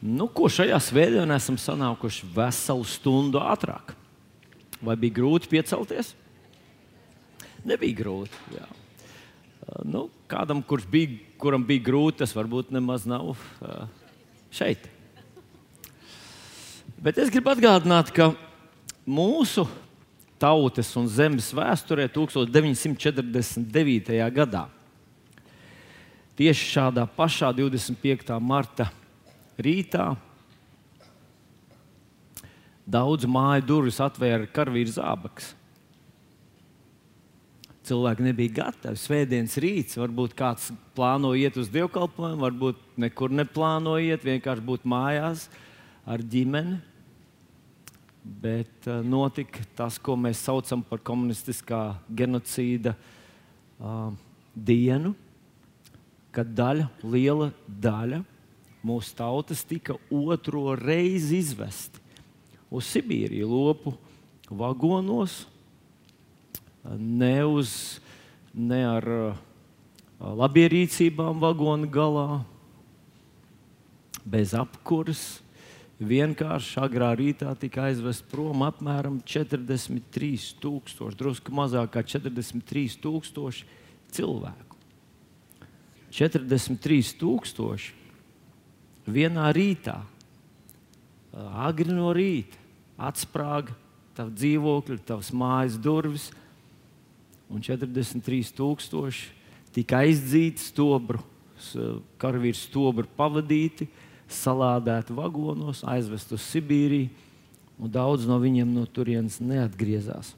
Nu, ko šajā svētdienā esam sanākuši veselu stundu ātrāk? Vai bija grūti piecelties? Nebija grūti. Jā. Nu, kādam, kurš bija, kuram bija grūti, tas varbūt nemaz nav šeit. Bet es gribu atgādināt, ka mūsu tautas un zemes vēsturē 1949. gadā tieši šādā pašā 25. marta rītā daudz māju durvis atvēra karavīrs zābaks. Cilvēki nebija gatavi. Svētdienas rīts, varbūt kāds plāno iet uz dievkalpojumu, varbūt nekur neplāno iet, vienkārši būt mājās ar ģimeni. Bet uh, notika tas, ko mēs saucam par komunistiskā genocīda uh, dienu, kad daļa, liela daļa mūsu tautas tika otro reizi izvesti uz Sibīriju, lopu vagonos, ne, uz, ne ar labierīcībām vagonu galā, bez apkuras. Vienkārši agrā rītā tika aizvest prom apmēram 43,000, drusku mazāk kā 43,000 cilvēku. 43,000 vienā rītā, agri no rīta, atsprāga tavu dzīvokli, tavas mājas durvis, un 43,000 tika aizdzīti stobru, karavīrs stobru pavadīti, salādēti vagonos, aizvest uz Sibīriju, un daudz no viņiem no turienes neatgriezās.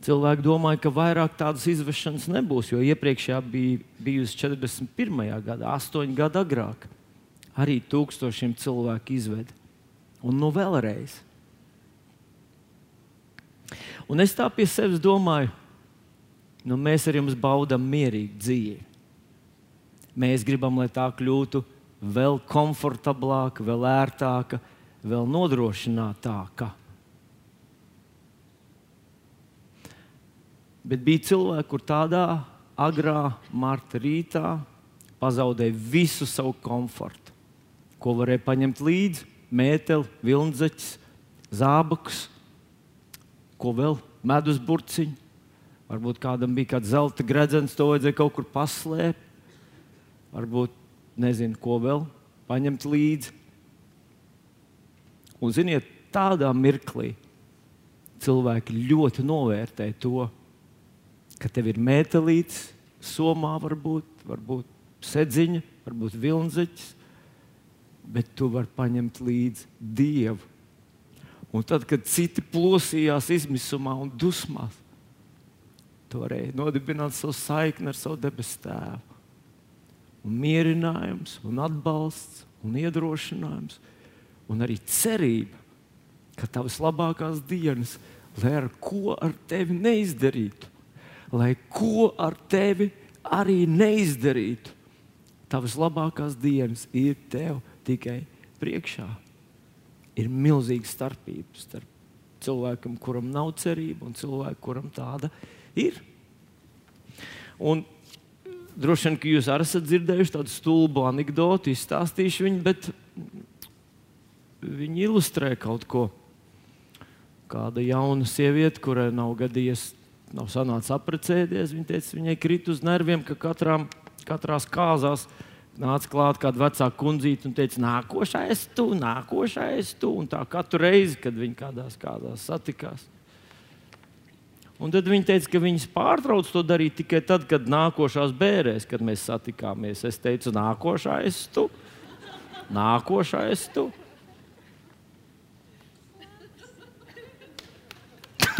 Cilvēki domāja, ka vairāk tādas izvešanas nebūs, jo iepriekšējā bija bijusi 41. gadā, 8 gadu agrāk. Arī tūkstošiem cilvēku izveda. Un nu vēlreiz. Un es tā pie sevis domāju, nu mēs ar jums baudām mierīgu dzīvi. Mēs gribam, lai tā kļūtu vēl komfortablāka, vēl ērtāka, vēl nodrošinātāka. Bet bija cilvēki, kur tādā agrā marta rītā pazaudēja visu savu komfortu, ko varēja paņemt līdzi mēteli, vilnzeķis, zābakus, ko vēl medus burciņu. Varbūt kādam bija kāds zelta gredzens, to vajadzēja kaut kur paslēpt. Varbūt nezinu, ko vēl paņemt līdzi. Un, ziniet, tādā mirklī cilvēki ļoti novērtē to, ka tev ir metālīts, somā varbūt, varbūt sedziņa, varbūt vilnzeķis, bet tu vari paņemt līdzi dievu. Un tad, kad citi plosījās izmisumā un dusmās, tu varēji nodibināt savu saikni ar savu debesu tēvu. Un mierinājums, un atbalsts, un iedrošinājums, un arī cerība, ka tavas labākās dienas, lai ar ko ar tevi neizdarītu, lai ko ar tevi arī neizdarītu. Tavas labākās dienas ir tev tikai priekšā. Ir milzīga starpība starp cilvēkam, kuram nav cerība, un cilvēkam, kuram tāda ir. Un droši vien, ka jūs arī esat dzirdējuši tādu stulbu anekdoti, izstāstīšu viņu, bet viņi ilustrē kaut ko. Kāda jauna sieviete, kurai nav gadījies nav sanācis apprecēties. Viņa teica, viņai krīt uz nerviem, ka katrām, katrās kāzās nāca klāt kāda vecāka kundzīte un teica, nākošais tu, nākošais tu. Un tā katru reizi, kad viņi kādās kādās satikās. Un tad viņi teica, ka viņas pārtrauc to darīt tikai tad, kad nākošās bērēs, kad mēs satikāmies. Es teicu, nākošais tu, nākošais tu.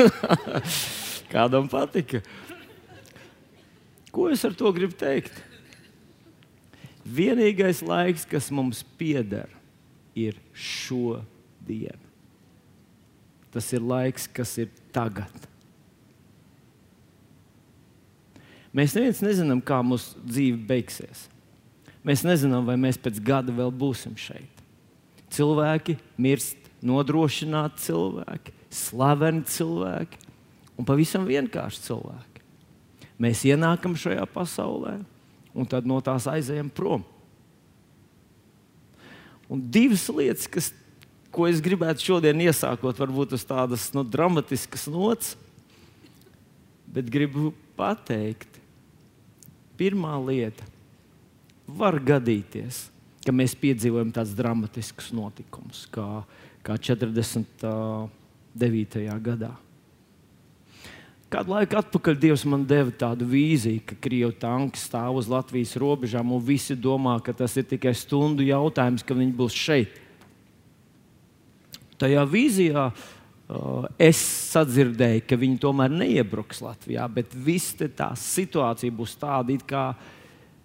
Kādam patika? Ko es ar to gribu teikt? Vienīgais laiks, kas mums pieder, ir šodien. Tas ir laiks, kas ir tagad. Mēs neviens nezinām, kā mūsu dzīve beigsies. Mēs nezinām, vai mēs pēc gada vēl būsim šeit. Cilvēki mirst, nodrošināti cilvēki, slaveni cilvēki un pavisam vienkārši cilvēki. Mēs ienākam šajā pasaulē un tad no tās aizejam prom. Un divas lietas, kas, ko es gribētu šodien iesākot, varbūt uz tādas nu, dramatiskas nots, bet gribu pateikt, pirmā lieta var gadīties, ka mēs piedzīvojam tādus dramatiskus notikumus, kā, kā 49. gadā. Kādu laiku atpakaļ Dievs man deva tādu vīziju, ka krievu tanks stāv uz Latvijas robežām, un visi domā, ka tas ir tikai stundu jautājums, ka viņi būs šeit. Tajā vīzijā uh, es sadzirdēju, ka viņi tomēr neiebruks Latvijā, bet viss tā situācija būs tāda, kā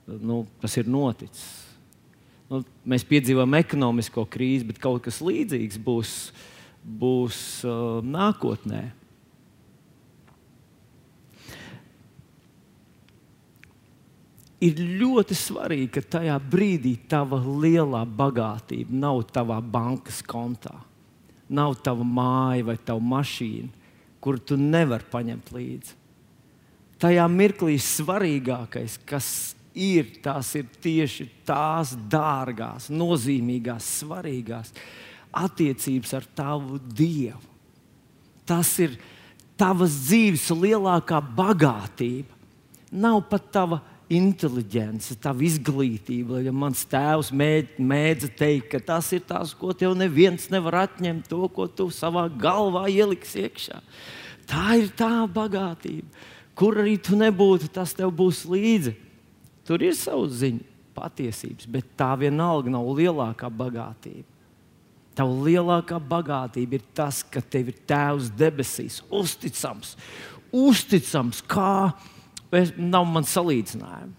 nu, tas ir noticis. Nu, mēs piedzīvojam ekonomisko krīzi, bet kaut kas līdzīgs būs, būs uh, nākotnē. Ir ļoti svarīgi, ka tajā brīdī tava lielā bagātība nav tavā bankas kontā, nav tava māja vai tava mašīna, kur tu nevari paņemt līdzi. Tajā mirklī svarīgākais, kas ir, tās ir tieši tās dārgās, nozīmīgās, svarīgās attiecības ar tavu Dievu. Tas ir tavas dzīves lielākā bagātība. Nav pat tava inteliģence, tava izglītība. Ja mans tēvs mēdz, mēdza teikt, ka tas ir tas, ko tev neviens nevar atņemt, to, ko tu savā galvā ieliksi iekšā. Tā ir tā bagātība, kur arī tu nebūtu, tas tev būs līdzi. Tur ir savs ziņa, patiesības, bet tā vienalga nav lielākā bagātība. Tava lielākā bagātība ir tas, ka tev ir Tēvs debesīs, uzticams, uzticams kā es, nav man salīdzinājumu.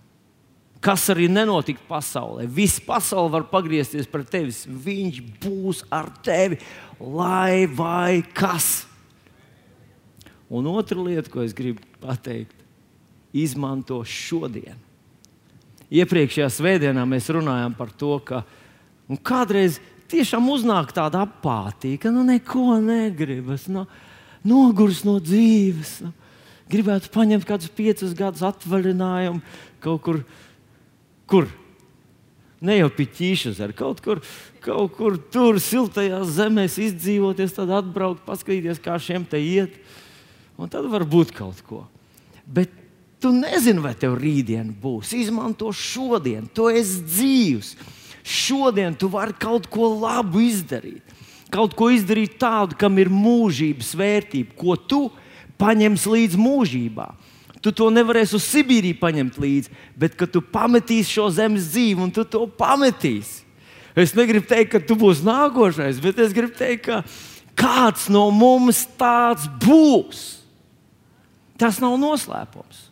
Kas arī nenotika pasaulē. Visa pasaule var pagriezties pret tevi. Viņš būs ar tevi, lai vai kas. Un otra lieta, ko es gribu pateikt, izmanto šodien. Iepriekšējā svētdienā mēs runājām par to, ka kādreiz tiešām uznāk tāda apātija, ka nu neko negribas, nu, nogurs no dzīves. Nu gribētu paņemt kādus piecus gadus atvaļinājumu kaut kur, kur ne jau piķīšas, ar kaut kur, kaut kur tur, siltajās zemēs izdzīvoties, tad atbraukt, paskatīties, kā šiem te iet. Un tad var būt kaut ko. Bet tu nezini, vai tev rītdien būs. Izmanto šodien, tu esi dzīvs. Šodien tu vari kaut ko labu izdarīt. Kaut ko izdarīt tādu, kam ir mūžības vērtība, ko tu esi paņems līdzi mūžībā. Tu to nevarēsi uz Sibīriju paņemt līdzi, bet kad tu pametīsi šo zemes dzīvi un tu to pametīsi. Es negribu teikt, ka tu būsi nākošais, bet es gribu teikt, ka kāds no mums tāds būs. Tas nav noslēpums.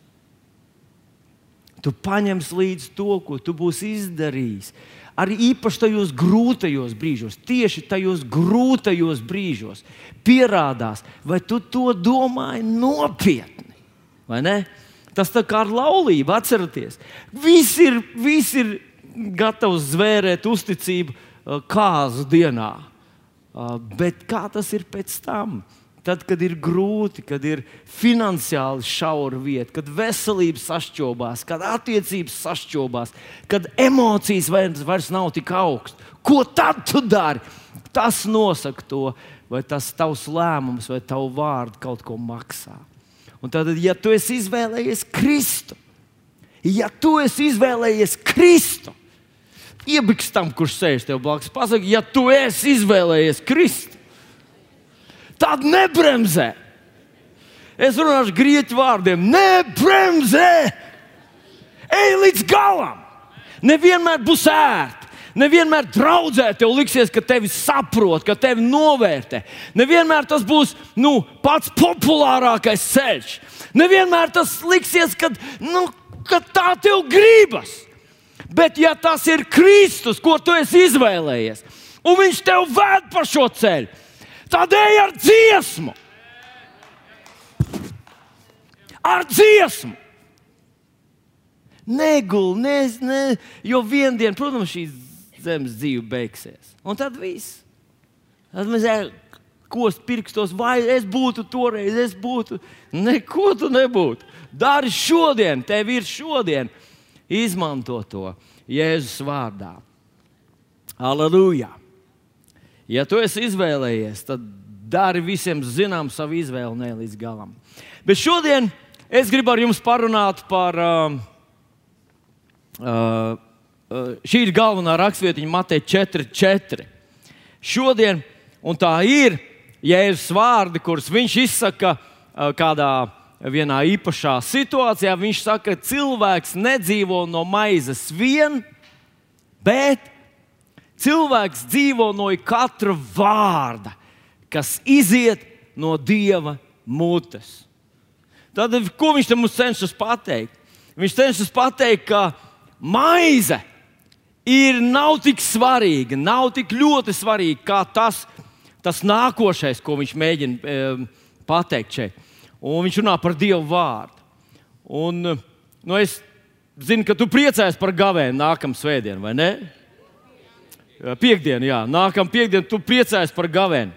Tu paņemsi līdzi to, ko tu būsi izdarījis arī īpaši tajos grūtajos brīžos, tieši tajos grūtajos brīžos, pierādās, vai tu to domāji nopietni. Tas tā kā ar laulību, atcerieties, viss ir, viss ir gatavs zvērēt uzticību uh, kāzu dienā. Uh, bet kā tas ir pēc tam? Tad, kad ir grūti, kad ir finansiāli šaura vieta, kad veselība sašķobās, kad attiecības sašķobās, kad emocijas vairs, vairs nav tik augstas. Ko tad tu dari? Tas nosaka to, vai tas tavs lēmums vai tavu vārdu kaut ko maksā. Un tad, ja tu esi izvēlējies Kristu, ja tu esi izvēlējies Kristu, iebiks tam, kurš sēž tev blakus, pasaki, ja tu esi izvēlējies Kristu tad nebremzē. Es runāšu grieķu vārdiem. Nebremzē! Ej līdz galam! Nevienmēr būs ērti. Nevienmēr draudzē tev liksies, ka tevi saprot, ka tevi novērtē. Nevienmēr tas būs nu, pats populārākais ceļš. Nevienmēr tas liksies, ka, nu, ka tā tev gribas. Bet, ja tas ir Kristus, ko tu esi izvēlējies, un Viņš tev ved pa šo ceļu, Ej ar dziesmu! Ar dziesmu! Negul, ne, ne, jo vienā dienā, protams, šī zemes dzīve beigsies. Un tad viss. Tad mēs kost pirkstos, vai es būtu toreiz, es būtu. Neko tu nebūtu. Dari šodien, tev ir šodien. Izmanto to Jēzus vārdā. Aleluja! Ja tu esi izvēlējies, tad dari visiem zinām savu izvēli ne līdz galam. Bet šodien es gribu ar jums parunāt par. Uh, uh, uh, šī ir galvenā raksturvietiņa Mateja 4.4. Šodien, un tā ir Jēzus vārdi, kurus viņš izsaka uh, kādā vienā īpašā situācijā. Viņš saka, ka cilvēks nedzīvo no maizes vien, bet cilvēks dzīvo no katra vārda, kas iziet no Dieva mutes. Tad, ko viņš mums cenšas pateikt? Viņš cenšas pateikt, ka maize ir nav tik svarīga, nav tik ļoti svarīga kā tas, tas nākošais, ko viņš mēģina e, pateikt šeit. Un viņš runā par Dievu vārdu. Un, nu, es zinu, ka tu priecājies par gavēnu nākamā svētdienu, vai ne? Piektdienu, jā, nākamā piekdiena, tu priecājies par gavēnu.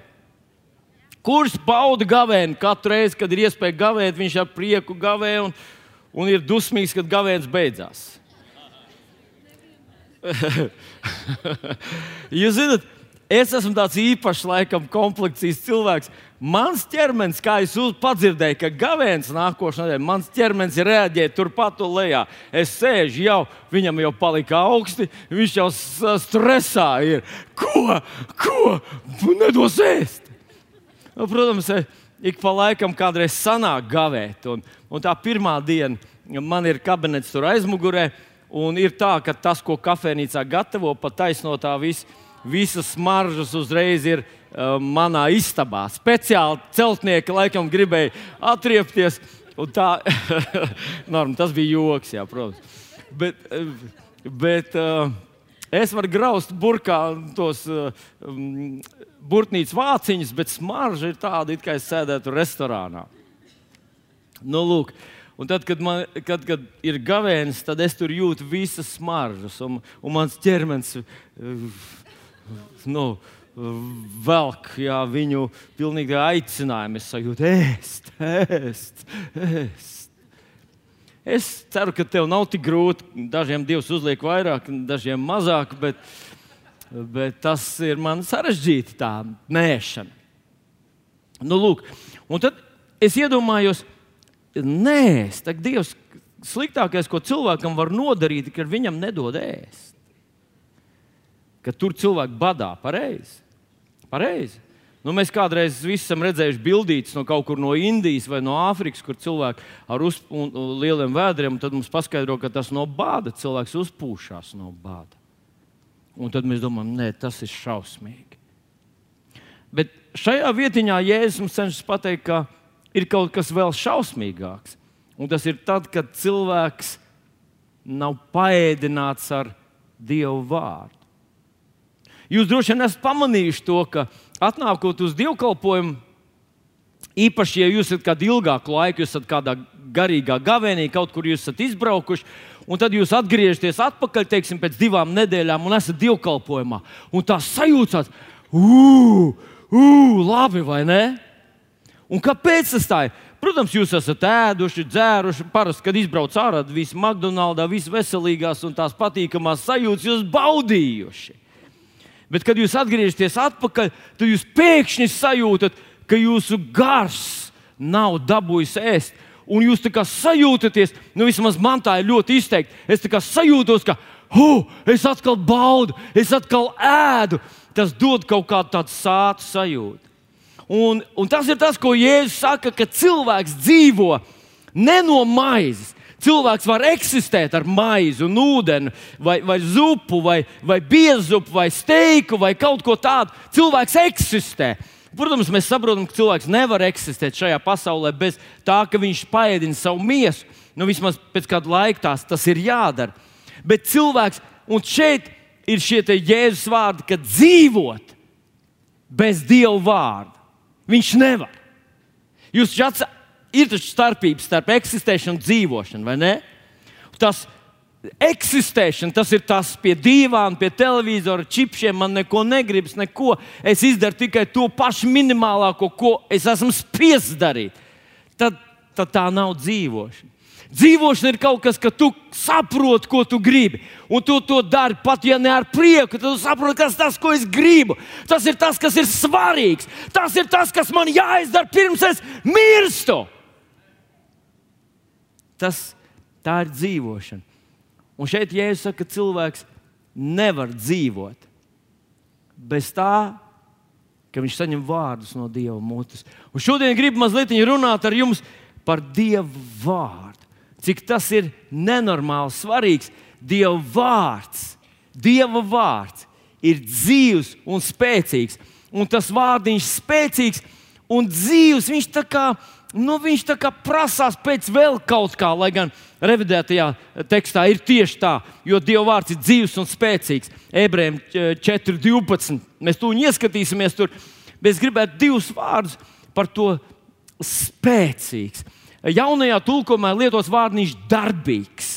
Kurš bauda gavēnu katru reizi, kad ir iespēja gavēt, viņš ar prieku gavē un, un ir dusmīgs, kad gavēns beidzās. Jūs zināt, es esmu tāds īpašs, laikam, komplekcijas cilvēks. Mans ķermenis, kā es padzirdēju, ka gavēns nākošais nedēļa, mans ķermenis reaģē turpat lejā. Es sēžu jau, viņam jau palika augsti, viņš jau stresā ir. Ko? Ko? Nedos ēst! Nu, protams, e, ik pa laikam kādreiz sanāk gavēt. Un, un tā pirmā diena man ir kabinets tur aizmugurē. Un ir tā, ka tas, ko kafejnīcā gatavo, pat taisno tā vis, visas smaržas uzreiz ir manā istabā. Speciāli celtnieki laikam gribēja atriepties. Tā, norma, tas bija joks, jā, protams. Bet, bet es varu graust burkā tos burtnīcas vāciņus, bet smarža ir tāda, it kā es sēdētu restorānā. Nu, lūk, Un tad, kad, man, kad, kad ir gavēnis, tad es tur jūtu visas smaržas, un, un mans ķermenis nu, velk jā, viņu pilnīgi aicinājumu. Es sajūtu, ēst, ēst, ēst. Es ceru, ka tev nav tik grūti. Dažiem dievs uzliek vairāk, dažiem mazāk, bet, bet tas ir man sarežģīti tā nēšana. Nu, lūk, un tad es iedomājos, nē, tak Dievs sliktākais, ko cilvēkam var nodarīt, ir, ka viņam nedod ēst. Ka tur cilvēki badā pareizi. Pareizi. Nu, mēs kādreiz esam redzējuši bildītas no kaut kur no Indijas vai no Āfrikas, kur cilvēki ar uz, un, un lieliem vēdriem, tad mums paskaidro, ka tas no bāda cilvēks uzpūšās no bāda. Un tad mēs domājam, nē, tas ir šausmīgi. Bet šajā vietiņā Jēzus mums cenšas pateikt, ka ir kaut kas vēl šausmīgāks. Un tas ir tad, kad cilvēks nav paēdināts ar Dievu vārdu. Jūs droši vien esat pamanījuši to, ka atnākot uz dievkalpojumu, īpaši, ja jūs esat kādu ilgāku laiku, jūs esat kādā garīgā gavēnī, kaut kur jūs esat izbraukuši, un tad jūs atgriežaties atpakaļ, teiksim, pēc divām nedēļām, un esat dievkalpojumā. Un tā sajūta, ugh, ugh, labi, vai ne? Un kāpēc tas tā ir? Protams, jūs esat ēduši, dzēruši. Parasti, kad izbrauc ārā, viss McDonald's, visas veselīgās un tās patīkamās sajūtas jūs baudījuši. Bet, kad jūs atgriežaties atpakaļ, tad jūs pēkšņi sajūtat, ka jūsu gars nav dabūjis ēst un jūs tā kā sajūtaties, nu vismaz man tā ir ļoti izteikti. Es tā kā sajūtos, ka huh, es atkal baudu, es atkal ēdu. Tas dod kaut kādu tādu sātu sajūtu. Un, un tas ir tas, ko Jēzus saka, ka cilvēks dzīvo ne no maizes. Cilvēks var eksistēt ar maizi, un ūdeni, vai, vai zupu, vai, vai biezupu, vai steiku, vai kaut ko tādu. Cilvēks eksistē. Protams, mēs saprotam, ka cilvēks nevar eksistēt šajā pasaulē bez tā, ka viņš paēdina savu miesu. Nu, vismaz pēc kāda laika tās, tas ir jādara. Bet cilvēks, un šeit ir šie jēzus vārdi, ka dzīvot bez Dieva vārda. Viņš nevar. Jūs šāds, ir taču starpība starp eksistēšanu un dzīvošanu, vai ne? Tas eksistēšana, tas ir tas pie divām, pie televizora, čipšiem. Man neko negribas, neko. Es izdaru tikai to pašu minimālāko, ko es esmu spiests darīt. Tad, tad tā nav dzīvošana. Dzīvošana ir kaut kas, ka tu saproti, ko tu gribi. Un tu to dari pat, ja ne ar prieku. Tad tu saproti, kas tas, ko es gribu. Tas ir tas, kas ir svarīgs. Tas ir tas, kas man jāizdara pirms es mirstu. Tas, tā ir dzīvošana. Un šeit Jēzus saka, ka cilvēks nevar dzīvot bez tā, ka viņš saņem vārdus no Dieva mutes. Un šodien gribu mazliet runāt ar jums par Dieva vārdu. Cik tas ir nenormāli svarīgs. Dieva vārds, Dieva vārds ir dzīves un spēcīgs. Un tas vārdiņš spēcīgs un dzīves. Viņš tā kā, nu, viņš tā kā prasās pēc vēl kaut kā, lai gan revidētajā tekstā ir tieši tā, jo Dieva vārds ir dzīves un spēcīgs. Ebrejiem 4.12. Mēs to ieskatīsimies tur, bet es gribētu divus vārdus par to spēcīgs. Jaunajā tulkumā lietos vārdiņš darbīgs.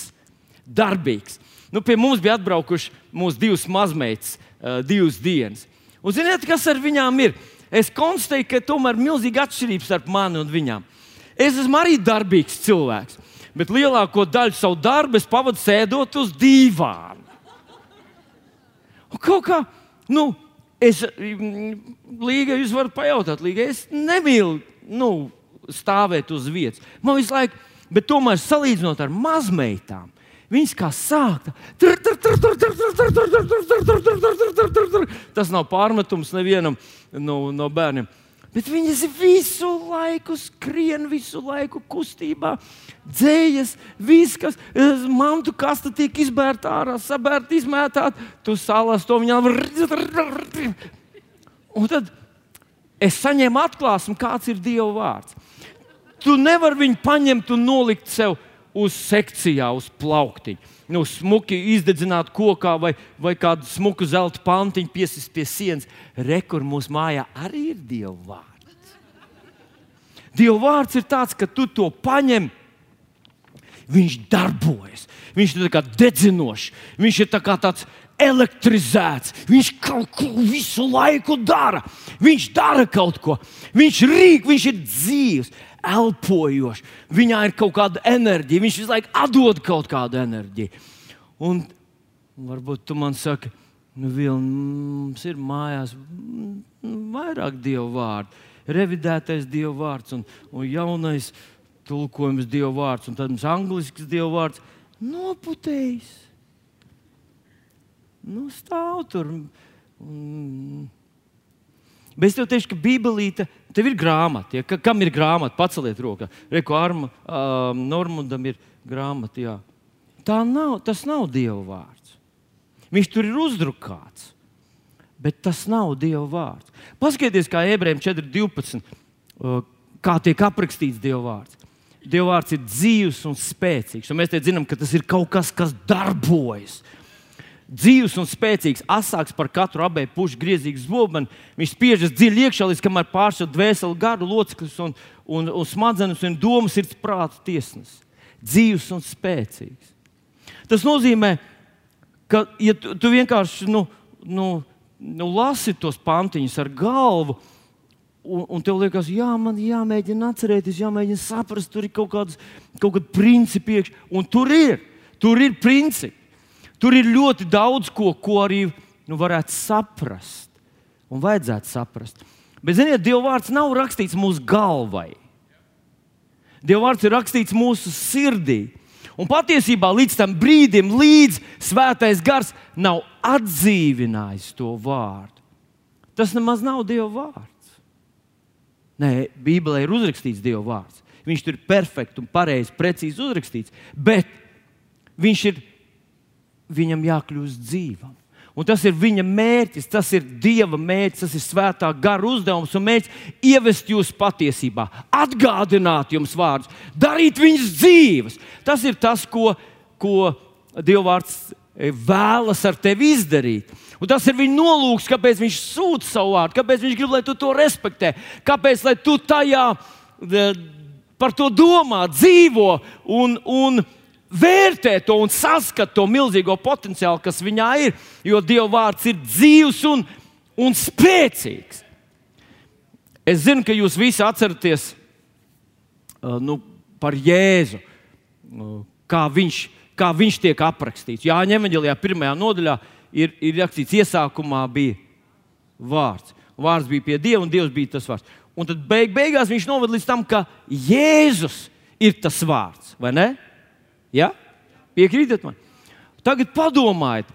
darbīgs. Nu, pie mums bija atbraukuši mūsu divas mazmeitas, divas dienas. Un ziniet, kas ar viņām ir? Es konstatēju, ka tomēr ir milzīga atšķirība starp mani un viņām. Es esmu arī darbīgs cilvēks bet lielāko daļu savu darbu es pavadu sēdot uz dīvāna. Kaut kā, nu, es, Līga, jūs varat pajautāt, Līga, es nemīlu nu, stāvēt uz vietas. Man visu laiku, bet tomēr salīdzinot ar mazmeitām, viņas kā sākta. Tas nav pārmetums nevienam no, no bērniem. Bet viņas visu laiku skrien, visu laiku kustībā, dzējas, viskas, mantu kasta tiek izbērta ārā, sabērta, izmētāta. Tu salas to viņam. Un tad es saņēmu atklāsmi, kāds ir Dieva vārds. Tu nevari viņu paņemt un nolikt sev uz sekcijā, uz plauktiņa nu, smuki izdedzināt kokā vai, vai kādu smuku zelta pantiņu piesist pie sienas. Rekur mūsu mājā arī ir Dieva vārds. Dieva vārds ir tāds, ka tu to paņem. Viņš darbojas, viņš ir dedzinošs, viņš ir tā tāds elektrizēts. Viņš kaut ko visu laiku dara. Viņš dara kaut ko. Viņš rīk, viņš ir dzīves elpojošs, viņā ir kaut kāda enerģija, viņš visu laiku atdod kaut kādu enerģiju. Un varbūt tu man saki, nu, Vilni, mums ir mājās vairāk dievu vārdu, revidētais dievu vārds un, un jaunais tulkojums dievu vārds, un tad mums anglisks dievu vārds noputējis. Nu, stāv tur. Un, Bet es tev teikšu, ka Bībelīte, tev ir grāmata. Ja? Kam ir grāmata? Paceliet roku. Reku Arma, uh, Normundam ir grāmata. Jā. Tā nav, tas nav Dieva vārds. Viņš tur ir uzdrukāts. Bet tas nav Dieva vārds. Paskatieties, kā ebrejiem 4.12. Uh, kā tiek aprakstīts Dieva vārds. Dieva vārds ir dzīves un spēcīgs. Un mēs te zinām, ka tas ir kaut kas, kas darbojas. Uh, dzīves un spēcīgs, asāks par katru abēju pušu griezīgu zobenu. Viņš spiežas dziļi iekšā, līdz kamēr pārsver dvēseli, garu, locekļus un, un, un smadzenes un domas ir prāta tiesnes. Dzīves un spēcīgs. Tas nozīmē, ka, ja tu, tu vienkārši nu, nu, nu, lasi tos pantiņus ar galvu, un, un tev liekas, jā, man jāmēģina atcerēties, jāmēģina saprast, tur ir kaut kāds kaut principi iekšā, un tur ir, tur ir principi. Tur ir ļoti daudz ko, ko arī nu, varētu saprast un vajadzētu saprast. Bet, ziniet, Dieva vārds nav rakstīts mūsu galvai. Dieva vārds ir rakstīts mūsu sirdī. Un patiesībā līdz tam brīdim, līdz svētais gars nav atdzīvinājis to vārdu. Tas nemaz nav Dieva vārds. Nē, Bībelē ir uzrakstīts Dieva vārds. Viņš tur ir perfekts un pareizi, precīzi uzrakstīts. Bet viņš ir viņam jākļūst dzīvam. Un tas ir viņa mērķis, tas ir Dieva mērķis, tas ir svētā gara uzdevums un mērķis ievest jūs patiesībā, atgādināt jums vārdus, darīt viņus dzīves. Tas ir tas, ko, ko Dieva vārds e, vēlas ar tevi izdarīt. Un tas ir viņa nolūks, kāpēc viņš sūta savu vārdu, kāpēc viņš grib, lai tu to respektē, kāpēc tu tajā e, par to domā, dzīvo un, un vērtē to un saskata to milzīgo potenciālu, kas viņā ir. Jo Dieva vārds ir dzīves un, un spēcīgs. Es zinu, ka jūs visi atceraties uh, nu, par Jēzu. kā viņš, kā viņš tiek aprakstīts. Jā, ņemaņģēlijā pirmajā nodaļā ir, ir rakstīts, iesākumā bija vārds. Vārds bija pie Dieva, un Dievs bija tas vārds. Un tad beig, beigās viņš noved līdz tam, ka Jēzus ir tas vārds. Vai ne? Ja? Piekrītat man? Tagad padomājiet,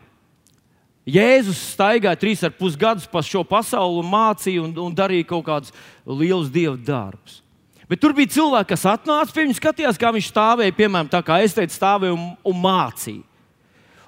Jēzus staigāja trīs ar pus gadus pa šo pasauli mācīja un, un darīja kaut kādus lielus dievu darbus. Bet tur bija cilvēki, kas atnāca pie viņa, skatījās, kā viņš stāvēja, piemēram, tā kā es teicu, stāvēja un, un mācīja.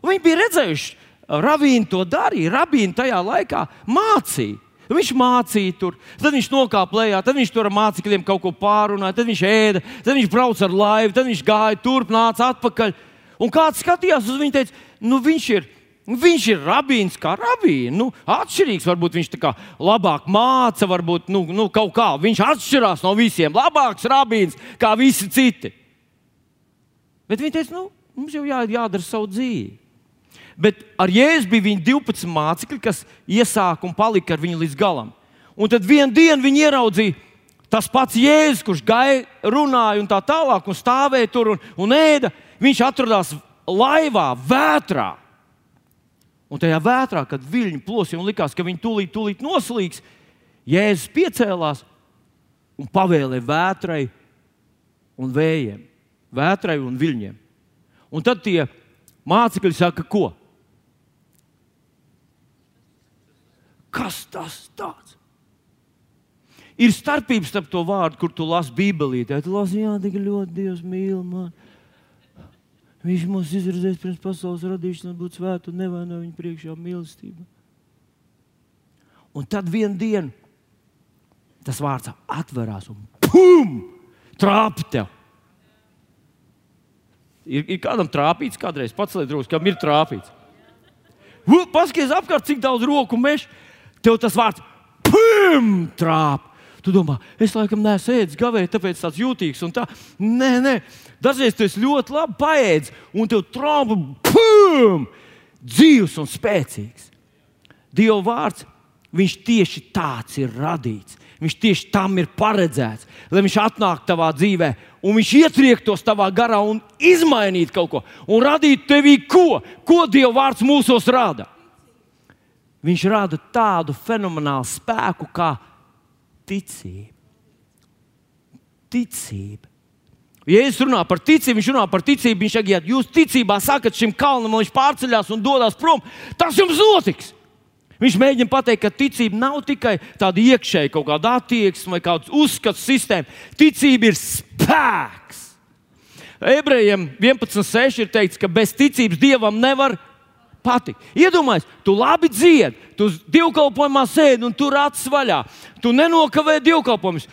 Un viņi bija redzējuši, Ravīna to darīja. Rabīna tajā laikā mācīja. Viņš mācīja tur, tad viņš nokāpa lejā, tad viņš tur ar mācekļiem kaut ko pārunāja, tad viņš ēda, tad viņš brauca ar laivu, tad viņš gāja turp, nāca atpakaļ. Un kāds skatījās uz viņu, teica, nu viņš ir Viņš ir rabīns kā rabīns. Nu, atšķirīgs, varbūt viņš tā kā labāk māca, varbūt nu, nu, kaut kā. Viņš atšķirās no visiem. Labāks rabīns kā visi citi. Bet viņi teica, nu, mums jau jā, jādara savu dzīvi. Bet ar Jēzu bija viņa 12 mācekļi, kas iesāka un palika ar viņu līdz galam. Un tad vienā dienā viņi ieraudzīja tas pats Jēzus, kurš gāja, runāja un tā tālāk, un stāvēja tur un, un ēda. Viņš atradās laivā, vētrā. Un tajā vētrā, kad viļņi plosīja un likās, ka viņi tūlīt, tūlīt noslīgs, Jēzus piecēlās un pavēlēja vētrai un vējiem, vētrai un viļņiem. Un tad tie mācekļi saka, ko? Kas tas tāds? Ir starpības starp to vārdu, kur tu lasi Bībelī. Tu lasi, jā, tik ļoti Dievs mīl mani. Viņš mūs izredzēs pirms pasaules radīšanas, būt svēts un nevainot viņa priekšā mīlestība. Un tad vienā dienā tas vārds atverās un pum! Trāpa tev! Ir, ir kādam trāpīts, kādreiz pats drusku, kam ir trāpīts. Paskaties apkārt, cik daudz roku meža. Tev tas vārds pum! Trāpa! Tu domā, es laikam neesmu ēdis gavēju, tāpēc tāds jūtīgs. Tā. Nē, nē, dažreiz tu ļoti labi paēdis, un tev trauma pum! dzīves un spēcīgs. Dieva vārds, viņš tieši tāds ir radīts. Viņš tieši tam ir paredzēts, lai viņš atnāktu tavā dzīvē, un viņš ietriektos tavā garā un izmainītu kaut ko, un radītu tevī ko, ko Dieva vārds mūsos rada. Viņš rada tādu fenomenālu spēku, kā ticība. Ticība. Ja es runāju par ticību, viņš runā par ticību. Viņš saka, ja jūs ticībā sakat šim kalnam, viņš pārceļās un dodas prom, tas jums notiks. Viņš mēģina pateikt, ka ticība nav tikai tāda iekšēja kaut kāda attieksme vai kāds uzskats sistēma. Ticība ir spēks. Ebrejiem 11.6 ir teikts, ka bez ticības dievam nevar patīk. Iedomājieties, tu labi dziedi, tu divkalpojumā sēdi un tur acis vaļā. Tu nenokavē divkalpojumus.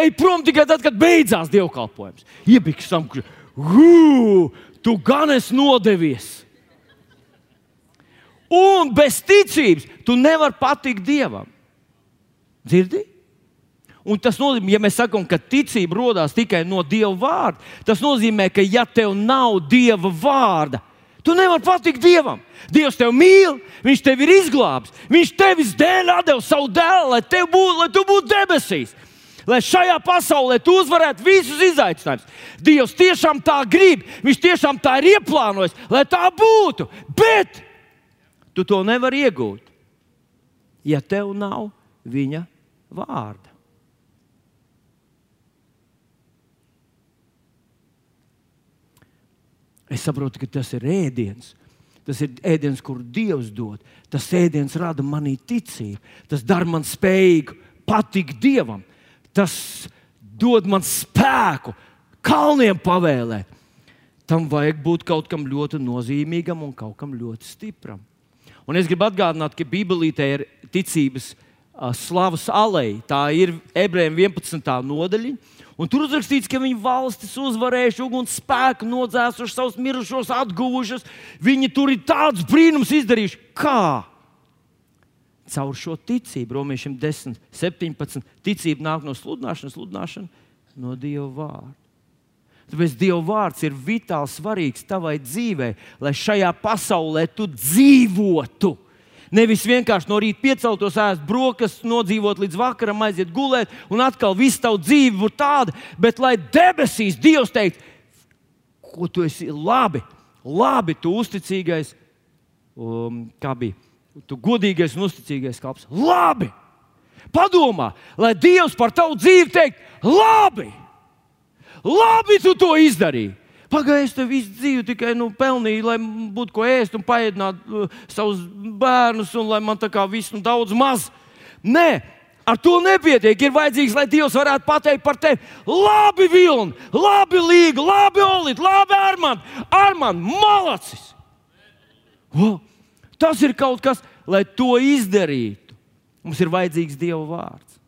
Ej prom tikai tad, kad beidzās divkalpojums. Iebiks tam, ka tu gan esi nodevies. Un bez ticības tu nevari patikt Dievam. Dzirdi? Un tas nozīmē, ja mēs sakām, ka ticība radās tikai no Dieva vārda, tas nozīmē, ka ja tev nav Dieva vārda, Tu nevari patikt Dievam. Dievs tevi mīl, Viņš tevi ir izglābis. Viņš tevis dēļ deva savu dēlu, lai, būt, lai tu būtu debesīs. Lai šajā pasaulē tu uzvarētu visus izaicinājumus. Dievs tiešām tā grib, Viņš tiešām tā ir ieplānojis, lai tā būtu. Bet tu to nevari iegūt, ja tev nav viņa vārda. Es saprotu, ka tas ir ēdiens. Tas ir ēdiens, kur Dievs dod. Tas ēdiens rada manī ticību. Tas dara man spējīgu patikt Dievam. Tas dod man spēku, kalniem pavēlēt. Tam vajag būt kaut kam ļoti nozīmīgam un kaut kam ļoti stipram. Un es gribu atgādināt, ka Bībelītē ir ticības slavas aleja. Tā ir ebrejiem 11. nodaļa. Un tur uzrakstīts, ka viņi valstis uzvarējuši, uguns spēku nodzēsuši, savus mirušos atguvušas. Viņi tur ir tāds brīnums izdarījuši. Kā? Caur šo ticību, romiešiem 10, 17. Ticība nāk no sludināšanas, sludināšana no Dieva vārda. Tāpēc Dieva vārds ir vitāli svarīgs tavai dzīvei, lai šajā pasaulē tu dzīvotu. Nevis vienkārši no rīta pieceltos, ēst brokastis, nodzīvot līdz vakaram, aiziet gulēt, un atkal viss tavu dzīve būtu tāda, bet lai debesīs Dievs teikt, ko tu esi labi, labi, tu uzticīgais, um, kā bija, tu godīgais un uzticīgais kalps. Labi! Padomā, lai Dievs par tavu dzīvi teikt, labi! Labi, tu to izdarīji! Pagaidiet, es tev visu dzīvi tikai nu, pelnīju, lai būtu ko ēst un paēdināt uh, savus bērnus, un lai man tā kā viss nu, daudz maz. Nē, ar to nepietiek. Ir vajadzīgs, lai Dievs varētu pateikt par tevi, labi, Vilni, labi, Līga, labi, Olit, labi, Armand, Armand malacis. Oh, tas ir kaut kas, lai to izdarītu. Mums ir vajadzīgs Dieva vārds.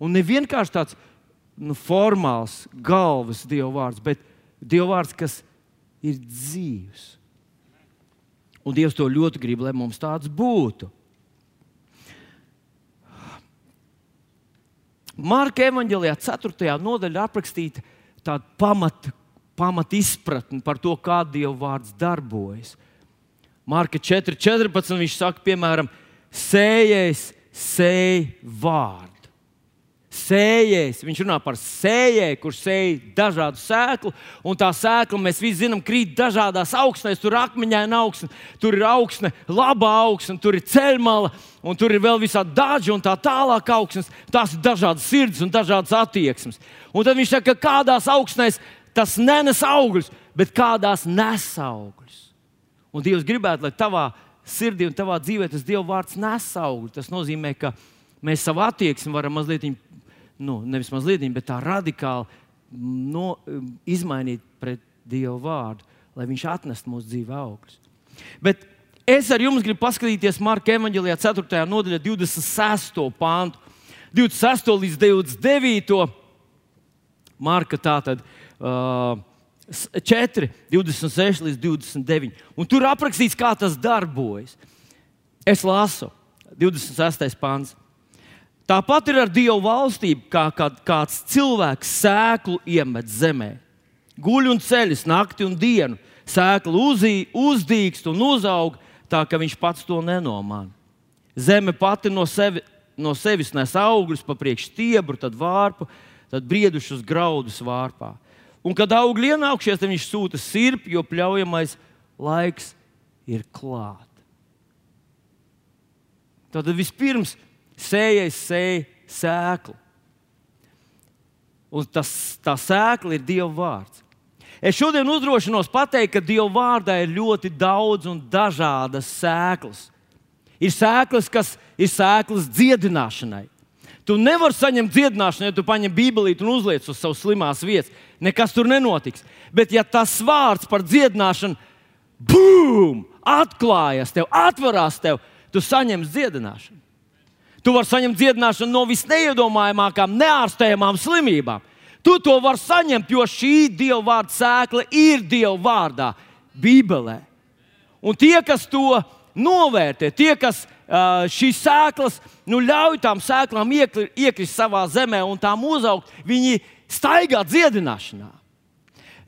Un ne vienkārši tāds nu, formāls, galvas Dieva vārds, bet Dieva vārds, kas ir dzīves. Un Dievs to ļoti grib, lai mums tāds būtu. Marka evanģēlijā 4. nodaļā aprakstīta tāda pamata pamat izpratne par to, kā Dieva vārds darbojas. Marka 4.14. viņš saka, piemēram, sējais sēj vārdu sējējs. Viņš runā par sējēju, kurš sēž dažādu sēklu, un tā sēkla, mēs visi zinām, krīt dažādās augsnēs. Tur ir akmeņaina augsne, tur ir augsne, laba augsne, tur ir ceļmala, un tur ir vēl visādi daži un tā tālāk augsnes. Tās ir dažādas sirds un dažādas attieksmes. Un tad viņš saka, ka kādās augsnēs tas nenes augļus, bet kādās nes augļus. Un Dievs gribētu, lai tavā sirdī un tavā dzīvē tas Dieva vārds nes augļus. Tas nozīmē, ka mēs savu attieksmi varam mazliet nu, nevis mazliet, bet tā radikāli no, izmainīt pret Dievu vārdu, lai Viņš atnestu mūsu dzīvē augļus. Bet es ar jums gribu paskatīties Marka Evanģelijā, 4. nodaļā, 26. pāntu, 26. līdz 29. Marka tātad. Uh, 4, 26 līdz 29. Un tur aprakstīts, kā tas darbojas. Es lasu 26. pāns. Tāpat ir ar Dievu valstību, kā kad kāds cilvēks sēklu iemet zemē. Guļ un ceļas nakti un dienu, sēkla uzī, uzdīkst un uzaug tā, ka viņš pats to nenomāna. Zeme pati no, sevi, no sevis nes augļus, pa priekšu stiebru, tad vārpu, tad briedušus graudus vārpā. Un, kad augļi ienākšies, tad viņš sūta sirpi, jo pļaujamais laiks ir klāt. Tad vispirms sējais sēja sēklu. Un tas, tā sēkla ir Dieva vārds. Es šodien uzdrošinos pateikt, ka Dieva vārdā ir ļoti daudz un dažādas sēklas. Ir sēklas, kas ir sēklas dziedināšanai. Tu nevari saņemt dziedināšanu, ja tu paņem bībelīti un uzliec uz savas slimās vietas. Nekas tur nenotiks. Bet, ja tas vārds par dziedināšanu, boom, atklājas tev, atverās tev, tu saņem dziedināšanu. Tu vari saņemt dziedināšanu no visneiedomājamākām, neārstējamām slimībām. Tu to vari saņemt, jo šī Dieva vārda sēkla ir Dieva vārdā, Bībelē. Un tie, kas to novērtē, tie, kas šīs sēklas nu, ļauj tām sēklām iekri, iekrist savā zemē un tām uzaugt, viņi staigā dziedināšanā.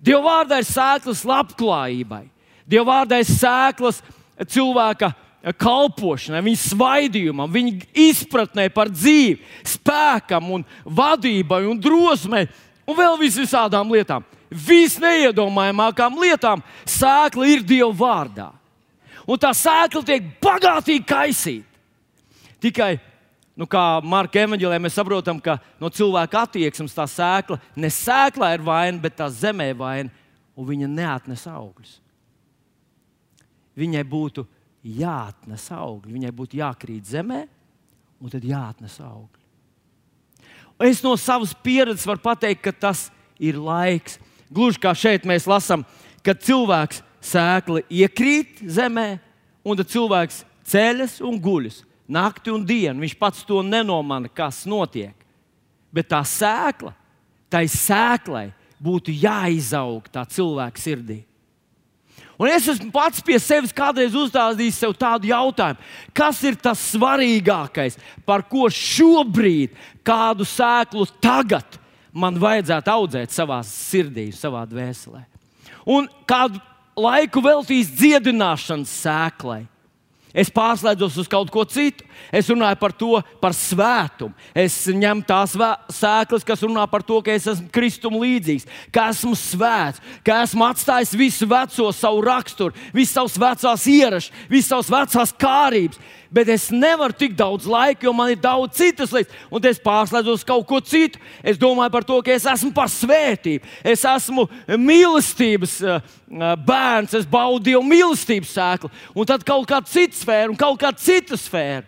Dieva vārdā ir sēklas labklājībai, Dieva vārdā ir sēklas cilvēka kalpošanai, viņa svaidījumam, viņa izpratnē par dzīvi, spēkam, un vadībai un drosmei un vēl visādām lietām. Visneiedomājamākām lietām sēkla ir Dieva vārdā. Un tā sēkla tiek bagātīgi kaisīta. Tikai, nu, kā Marka Evanģēlē, mēs saprotam, ka no cilvēka attieksmes tā sēkla ne sēklā ir vaina, bet tā zemē ir vaina, un viņa neatnes augļus. Viņai būtu jāatnes augļi. Viņai būtu jākrīt zemē, un tad jāatnes augļi. Es no savas pieredzes varu pateikt, ka tas ir laiks. Gluži kā šeit mēs lasām, kad cilvēks sēkli iekrīt zemē, un tad cilvēks ceļas un guļas nakti un dienu. Viņš pats to nenomana, kas notiek. Bet tā sēkla, tai sēklai būtu jāizaug tā cilvēka sirdī. Un es esmu pats pie sevis kādreiz uzdāvājis sev tādu jautājumu, kas ir tas svarīgākais, par ko šobrīd kādu sēklu tagad man vajadzētu audzēt savā sirdī, savā dvēselē. Un kādu laiku veltīs dziedināšanas sēklai. Es pārslēdzos uz kaut ko citu. Es runāju par to, par svētumu. Es ņemu tās sēklas, kas runā par to, ka es esmu Kristum līdzīgs, ka esmu svēts, ka esmu atstājis visu veco savu raksturu, visas savas vecās ierašas, visas savas vecās kārības bet es nevaru tik daudz laika, jo man ir daudz citas lietas, un es pārslēdzos kaut ko citu. Es domāju par to, ka es esmu par svētību, es esmu mīlestības eh, eh, bērns, es baudu Dievu mīlestības sēklu, un tad kaut kāda cita sfēra un kaut kāda cita sfēra.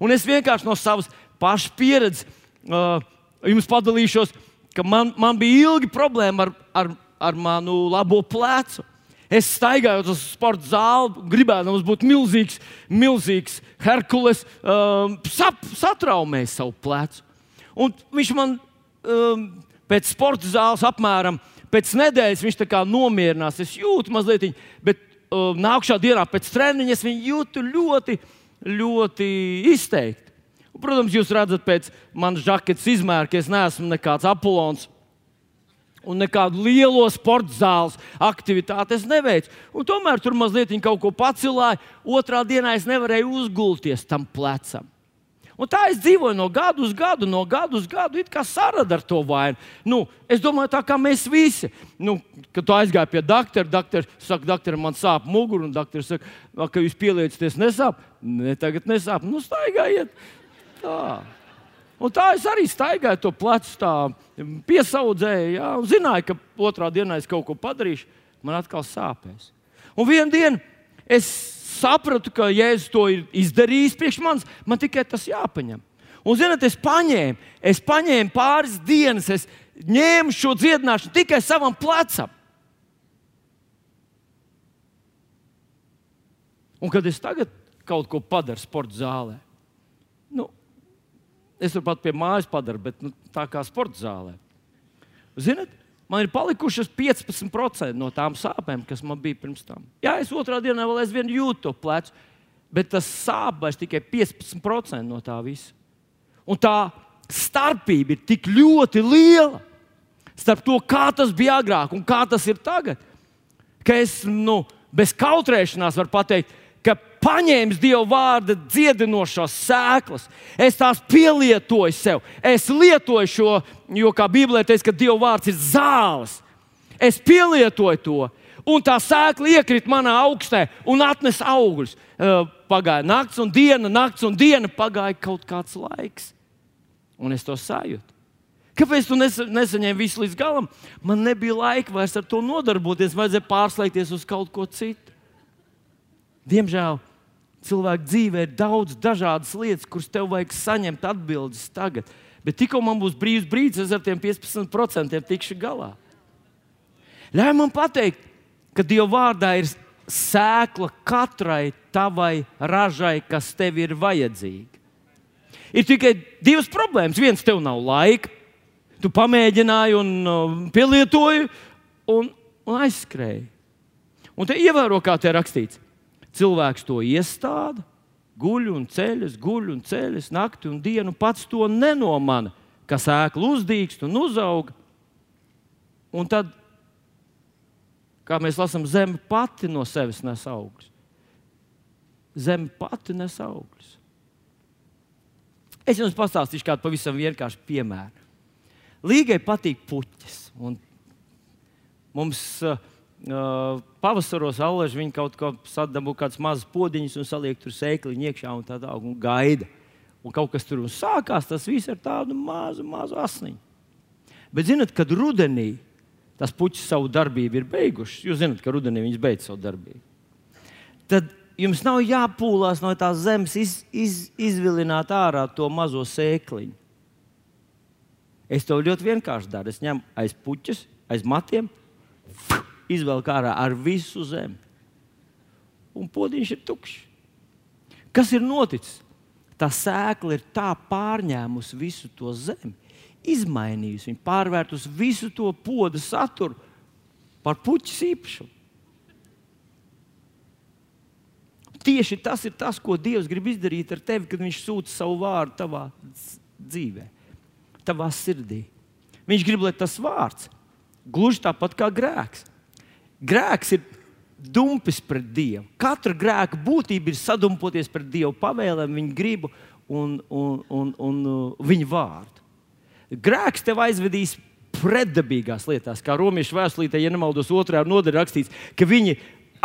Un es vienkārši no savas pašas pieredzes uh, jums padalīšos, ka man, man bija ilgi problēma ar, ar, ar manu labo plecu. Es staigāju uz sporta zāli, gribētu būt milzīgs, milzīgs Herkules, um, sap, satraumēja savu plecu. Un viņš man um, pēc sporta zāles apmēram pēc nedēļas viņš nomierinās. Es jūtu mazliet, bet um, nākamā dienā pēc treniņa es viņu jūtu ļoti, ļoti izteikti. Un, protams, jūs redzat pēc manas žaketes izmēra, ka es neesmu nekāds apelsīns Un nekādu lielo sporta zāles aktivitāti es neveicu. Un tomēr tur mazliet kaut ko pacilāja. Otrā dienā es nevarēju uzgulties tam plecam. Un tā es dzīvoju no gada uz gadu, no gada uz gadu, it kā sarada ar to vainu. Nu, es domāju, tā kā mēs visi. Nu, kad tu aizgāji pie doktora, doktora saka, doktor, man sāp mugura, un doktors saka, ka jūs pieliecaties, nesāp. Ne, tagad nesāp. Nu, staigājiet. Tā. Un tā es arī staigāju to plecu, tā piesaudzēju, jā, un zināju, ka otrā dienā es kaut ko padarīšu, man atkal sāpēs. Un vienā dienā es sapratu, ka Jēzus to ir izdarījis priekš manis, man tikai tas jāpaņem. Un, zinot, es paņēmu, es paņēmu pāris dienas, es ņēmu šo dziedināšanu tikai savam plecam. Un kad es tagad kaut ko padaru sporta zālē, Es turpat pie mājas padaru, bet nu, tā kā sporta zālē. Ziniet, man ir palikušas 15% no tām sāpēm, kas man bija pirms tam. Jā, es otrā dienā vēl aizvien jūtu to plecu, bet tas sāp vairs tikai 15% no tā visa. Un tā starpība ir tik ļoti liela starp to, kā tas bija agrāk un kā tas ir tagad. Ka es nu, bez kautrēšanās varu pateikt, paņēmis Dieva vārda dziedinošās sēklas, es tās pielietoju sev. Es lietoju šo, jo kā Bībelē teiks, ka Dieva vārds ir zāles. Es pielietoju to, un tā sēkla iekrita manā augstē un atnesa augļus. Pagāja naktis un diena, naktis un diena, pagāja kaut kāds laiks. Un es to sajūtu. Kāpēc tu nesaņēmi visu līdz galam? Man nebija laika vairs ar to nodarboties, vajadzēja pārslēgties uz kaut ko citu. Diemžēl cilvēku dzīvē ir daudz dažādas lietas, kuras tev vajag saņemt atbildes tagad. Bet tikko man būs brīvs brīdis, es ar tiem 15% tikšu galā. Ļauj man pateikt, ka Dieva vārdā ir sēkla katrai tavai ražai, kas tev ir vajadzīga. Ir tikai divas problēmas. Viens, tev nav laika, tu pamēģināji un pielietoji, un, un aizskrēji. Un te ievēro, kā te rakstīts cilvēks to iestāda, guļ un ceļas, guļ un ceļas nakti un dienu, pats to nenomana, kas ēklu uzdīkst un uzauga. Un tad, kā mēs lasām, zeme pati no sevis nes augļus. Zeme pati nes augļus. Es jums pastāstīšu kādu pavisam vienkāršu piemēru. Līgai patīk puķis. Mums Uh, pavasaros allaži viņi kaut ko sadabū, kādas mazas podziņas un saliek tur sēkliņu iekšā un tā tālāk un gaida. Un kaut kas tur sākās, tas viss ar tādu mazu, mazu asniņu. Bet zinot, kad rudenī tas puķis savu darbību ir beigušas, jūs zināt, ka rudenī viņš beidz savu darbību. Tad jums nav jāpūlās no tās zemes iz, iz, izvilināt ārā to mazo sēkliņu. Es to ļoti vienkārši daru. Es ņemu aiz puķis, aiz matiem, izvelk ārā ar visu zemi. Un podziņš ir tukšs. Kas ir noticis? Tā sēkla ir tā pārņēmusi visu to zemi, izmainījusi viņu, pārvērtusi visu to podu saturu par puķis īpašumu. Tieši tas ir tas, ko Dievs grib izdarīt ar tevi, kad Viņš sūta savu vārdu tavā dzīvē, tavā sirdī. Viņš grib, lai tas vārds gluži tāpat kā grēks Grēks ir dumpis pret Dievu. Katra grēka būtība ir sadumpoties pret Dievu pavēlēm, viņa gribu un, un, un, un uh, viņa vārdu. Grēks tev aizvedīs pretdabīgās lietās, kā romiešu vēstulītē, ja nemaldos, otrajā nodaļā rakstīts, ka viņi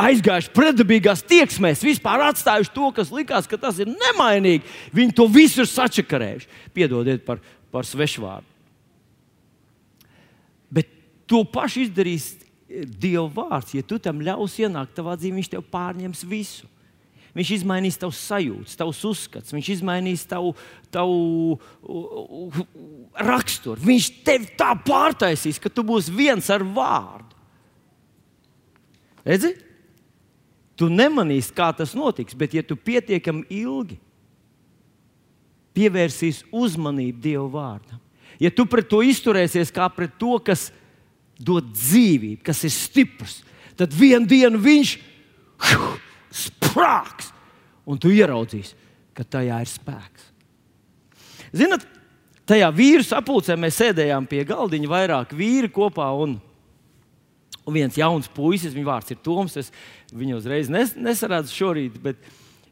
aizgājuši pretdabīgās tieksmēs, vispār atstājuši to, kas likās, ka tas ir nemainīgi. Viņi to visu ir sačakarējuši. Piedodiet par, par svešvārdu. Bet to pašu izdarīs Dieva vārds, ja tu tam ļausi ienākt tavā dzīvē, viņš tev pārņems visu. Viņš izmainīs tavus sajūtas, tavus uzskats, viņš izmainīs tavu, tavu raksturu. Viņš tevi tā pārtaisīs, ka tu būsi viens ar vārdu. Redzi? Tu nemanīsi, kā tas notiks, bet ja tu pietiekami ilgi pievērsīsi uzmanību Dieva vārdam, ja tu pret to izturēsies kā pret to, kas ir dod dzīvību, kas ir stiprs, tad vienā dienā viņš sprāgs, un tu ieraudzīsi, ka tajā ir spēks. Ziniet, tajā vīru sapulcē mēs sēdējām pie galdiņa, vairāk vīri kopā. Un, un viens jauns puisis, viņa vārds ir Toms. Es viņu uzreiz nes, nesarādzu šorīt, bet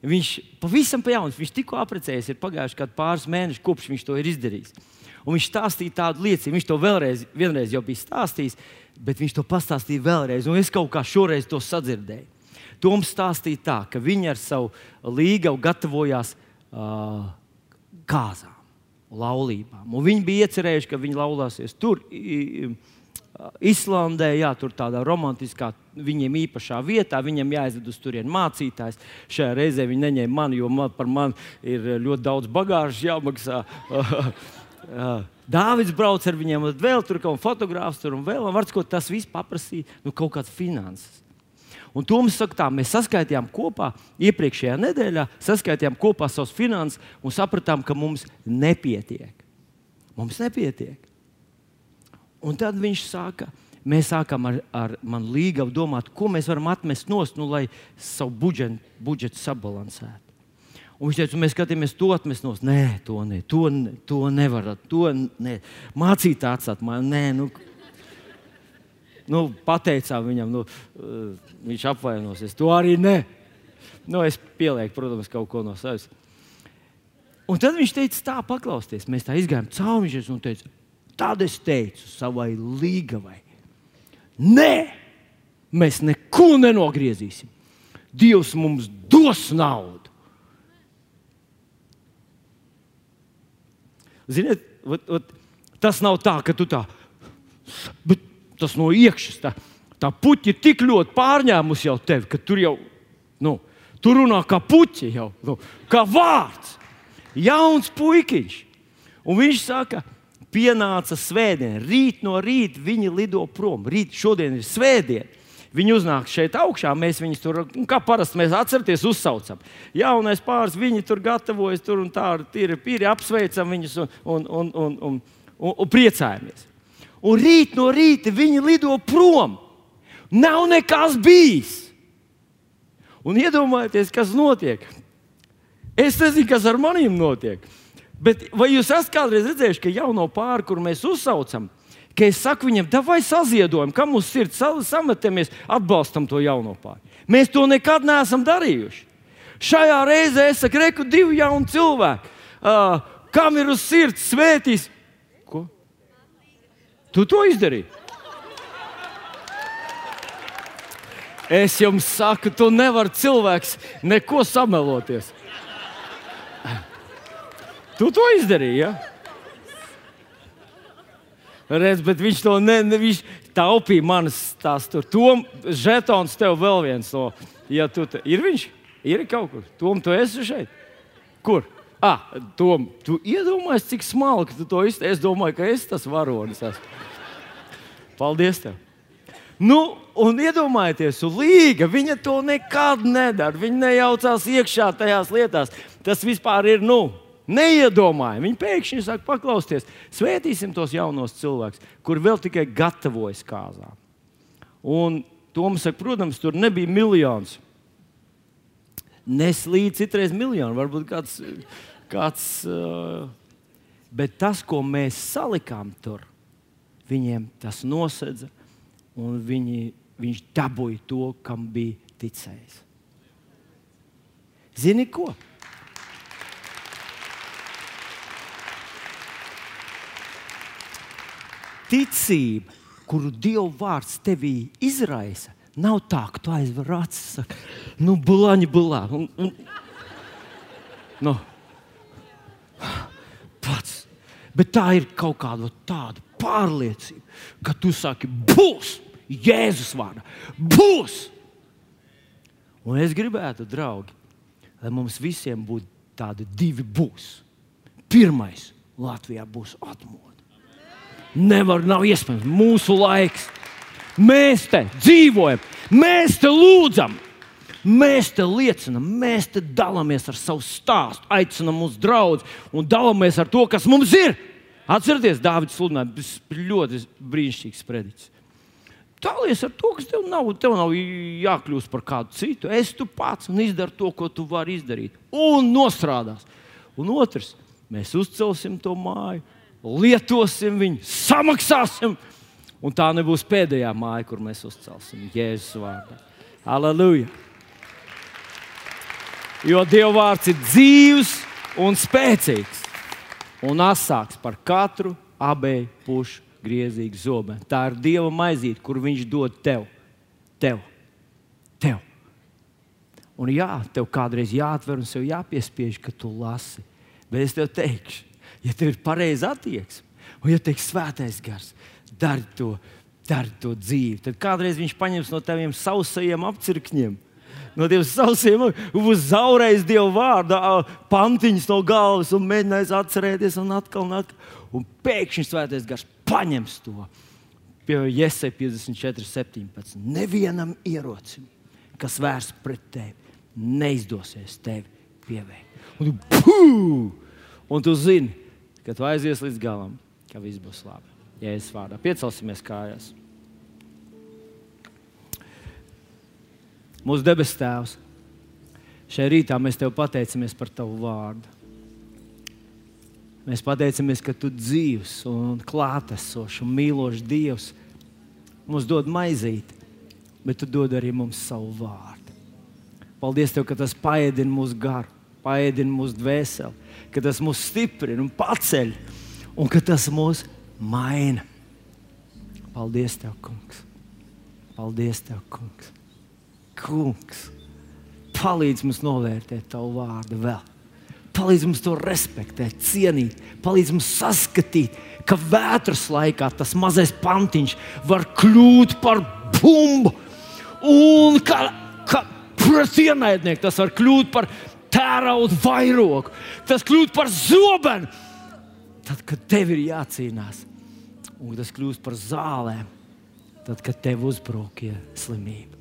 viņš pavisam pa jaunu, viņš tikko apprecējies, ir pagājuši kaut pāris mēneši, kopš viņš to ir izdarījis. Un viņš stāstīja tādu liecību. Viņš to vēlreiz, vienreiz jau bija stāstījis, bet viņš to pastāstīja vēlreiz. Un es kaut kā šoreiz to sadzirdēju. Toms stāstīja tā, ka viņi ar savu līgavu gatavojās uh, kāzām, laulībām. Un viņi bija iecerējuši, ka viņi laulāsies tur. I, Islandē, jā, tur tādā romantiskā, viņiem īpašā vietā, viņam jāaizved uz turieni mācītājs. Šajā reizē viņi neņēma mani, jo man, par mani ir ļoti daudz bagāžas jāmaksā. Dāvids brauc ar viņiem, un vēl tur kaut kāda fotogrāfs tur un vēl. Un var, ko, tas viss paprasīja nu, kaut kādas finanses. Un to mums saka, tā, mēs saskaitījām kopā iepriekšējā nedēļā, saskaitījām kopā savus finanses un sapratām, ka mums nepietiek. Mums nepietiek. Un tad viņš saka, mēs sākām ar, ar manu līgavu domāt, ko mēs varam atmest nost, nu, lai savu budžetu, budžetu sabalansētu. Un viņš teica, mēs skatāmies to atmest no Nē, to, ne, to, ne, to nevar. To ne. Mācīt, atstāt man. Nē, nu, nu, pateicām viņam, nu, uh, viņš apvainosies. To arī nē. Nu, es pielieku, protams, kaut ko no sevis. Un tad viņš teica, tā, paklausieties, mēs tā izgājām cauri viņam un teica, tad es teicu savai līgavai, nē, mēs neko nenogriezīsim. Dievs mums dos naudu. Ziniet, ot, ot, tas nav tā, ka tu tā, bet tas no iekšas. Tā, tā puķa ir tik ļoti pārņēmusi jau tevi, ka tur jau, nu, tur runā kā puķi jau, nu, kā vārds. Jauns puikiņš. Un viņš saka, pienāca svētdiena, rīt no rīta viņi lido prom. Rīt, šodien ir svētdiena. Viņi uznāk šeit augšā, mēs viņus tur, kā parasti mēs atceramies, uzsaucam. Jaunais pāris, viņi tur gatavojas, tur un tā, ir pīri, apsveicam viņus un, un, un, un, un, un, un priecājamies. Un rīt no rīta viņi lido prom. Nav nekas bijis. Un iedomājieties, kas notiek. Es nezinu, kas ar maniem notiek. Bet vai jūs esat kādreiz redzējuši, ka jauno pāri, kur mēs uzsaucam, ka es saku viņam, vai saziedojam, kam uz sirds sametamies, atbalstam to jauno pāri. Mēs to nekad neesam darījuši. Šajā reizē es saku, reku divi jauni cilvēki. Uh, kam ir uz sirds svētīs? Ko? Tu to izdarīji? Es jums saku, tu nevari cilvēks neko sameloties. Tu to izdarīji. Ja? Redz, bet viņš to ne, ne, viņš taupīja manas tās tur. Tom žetons tev vēl viens no. Ja tu te, ir viņš? Ir kaut kur. Tom, tu esi šeit? Kur? Ah, Tom, tu iedomājies, cik smalki tu to izteici. Es domāju, ka es tas varonis esmu. Paldies tev! Nu, un iedomājieties, Līga, viņa to nekad nedara. Viņa nejaucās iekšā tajās lietās. Tas vispār ir, nu, Neiedomāja. Viņi pēkšņi saka, paklausieties, svētīsim tos jaunos cilvēkus, kur vēl tikai gatavojas kāzām. Un Toms saka, protams, tur nebija miljons. Neslīd citreiz miljonu, varbūt kāds. kāds uh, bet tas, ko mēs salikām tur, viņiem tas nosedza, un viņi, viņš dabūja to, kam bija ticējis. Zini ko? Ticība, kuru Dieva vārds tevī izraisa, nav tā, ka tu aizver acis, saka, nu, bulāņi, bulā. Un, un, nu, pats. Bet tā ir kaut kāda tāda pārliecība, ka tu saki, būs Jēzus vārdā, būs. Un es gribētu, draugi, lai mums visiem būtu tādi divi būs. Pirmais, Latvijā būs atmodu. Nevar, nav iespējams. Mūsu laiks. Mēs te dzīvojam, mēs te lūdzam, mēs te liecinām, mēs te dalāmies ar savu stāstu, aicinām mūsu draugus un dalāmies ar to, kas mums ir. Atcerieties, Dārvids sludināja, tas ļoti brīnišķīgs sprediķis. Dalies ar to, kas tev nav. Tev nav jākļūst par kādu citu. Es tu pats un izdari to, ko tu vari izdarīt. Un nostrādās. Un otrs, mēs uzcelsim to māju lietosim viņu, samaksāsim. Un tā nebūs pēdējā māja, kur mēs uzcelsim Jēzus vārdā. Aleluja! Jo Dieva vārds ir dzīves un spēcīgs un asāks par katru abēju pušu griezīgu zobenu. Tā ir Dieva maizīte, kur Viņš dod tev. Tev. tev. Un jā, tev kādreiz jāatver un sev jāpiespiež, ka tu lasi. Bet es tev teikšu, ja tev ir pareiza attieksme, un ja teiks svētais gars, dari to, dari to dzīvi, tad kādreiz viņš paņems no taviem sausajiem apcirkņiem. No tiem sausiem, uz zaudējis Dieva vārdu, pantiņas no galvas un mēģinājis atcerēties, un atkal, un atkal. Un pēkšņi svētais gars paņems to. Pie Jēzus 54, 17. Nevienam ierocim, kas vērsts pret tevi, neizdosies tevi pieveikt. Un tu, un tu zini, ka tu aizies līdz galam, ka viss būs labi. Jēzus vārdā piecelsimies kājās. Mūsu debes Tēvs, šajā rītā mēs Tev pateicamies par Tavu vārdu. Mēs pateicamies, ka Tu dzīves un klātesošs un mīlošs Dievs mums dod maizīti, bet Tu dod arī mums savu vārdu. Paldies Tev, ka tas paēdina mūsu garu, paēdina mūsu dvēseli ka tas mūs stiprina un paceļ, un ka tas mūs maina. Paldies, Tev, Kungs! Paldies, Tev, Kungs! Kungs! Palīdz mums novērtēt Tavu vārdu vēl. Palīdz mums to respektēt, cienīt, palīdz mums saskatīt, ka vētras laikā tas mazais pantiņš var kļūt par bumbu. Un kā, kā pret ienaidnieku tas var kļūt par tērauda vairogu, tas kļūst par zobenu. Tad, kad tev ir jācīnās, un tas kļūst par zālēm, tad, kad tev uzbrūk slimība.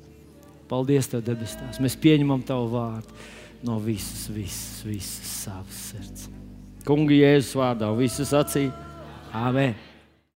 Paldies, Tev, debesīs. Mēs pieņemam Tavu vārdu no visas, visas, visas savas sirds. Kungi, Jēzus vārdā, visas acīs. Amen!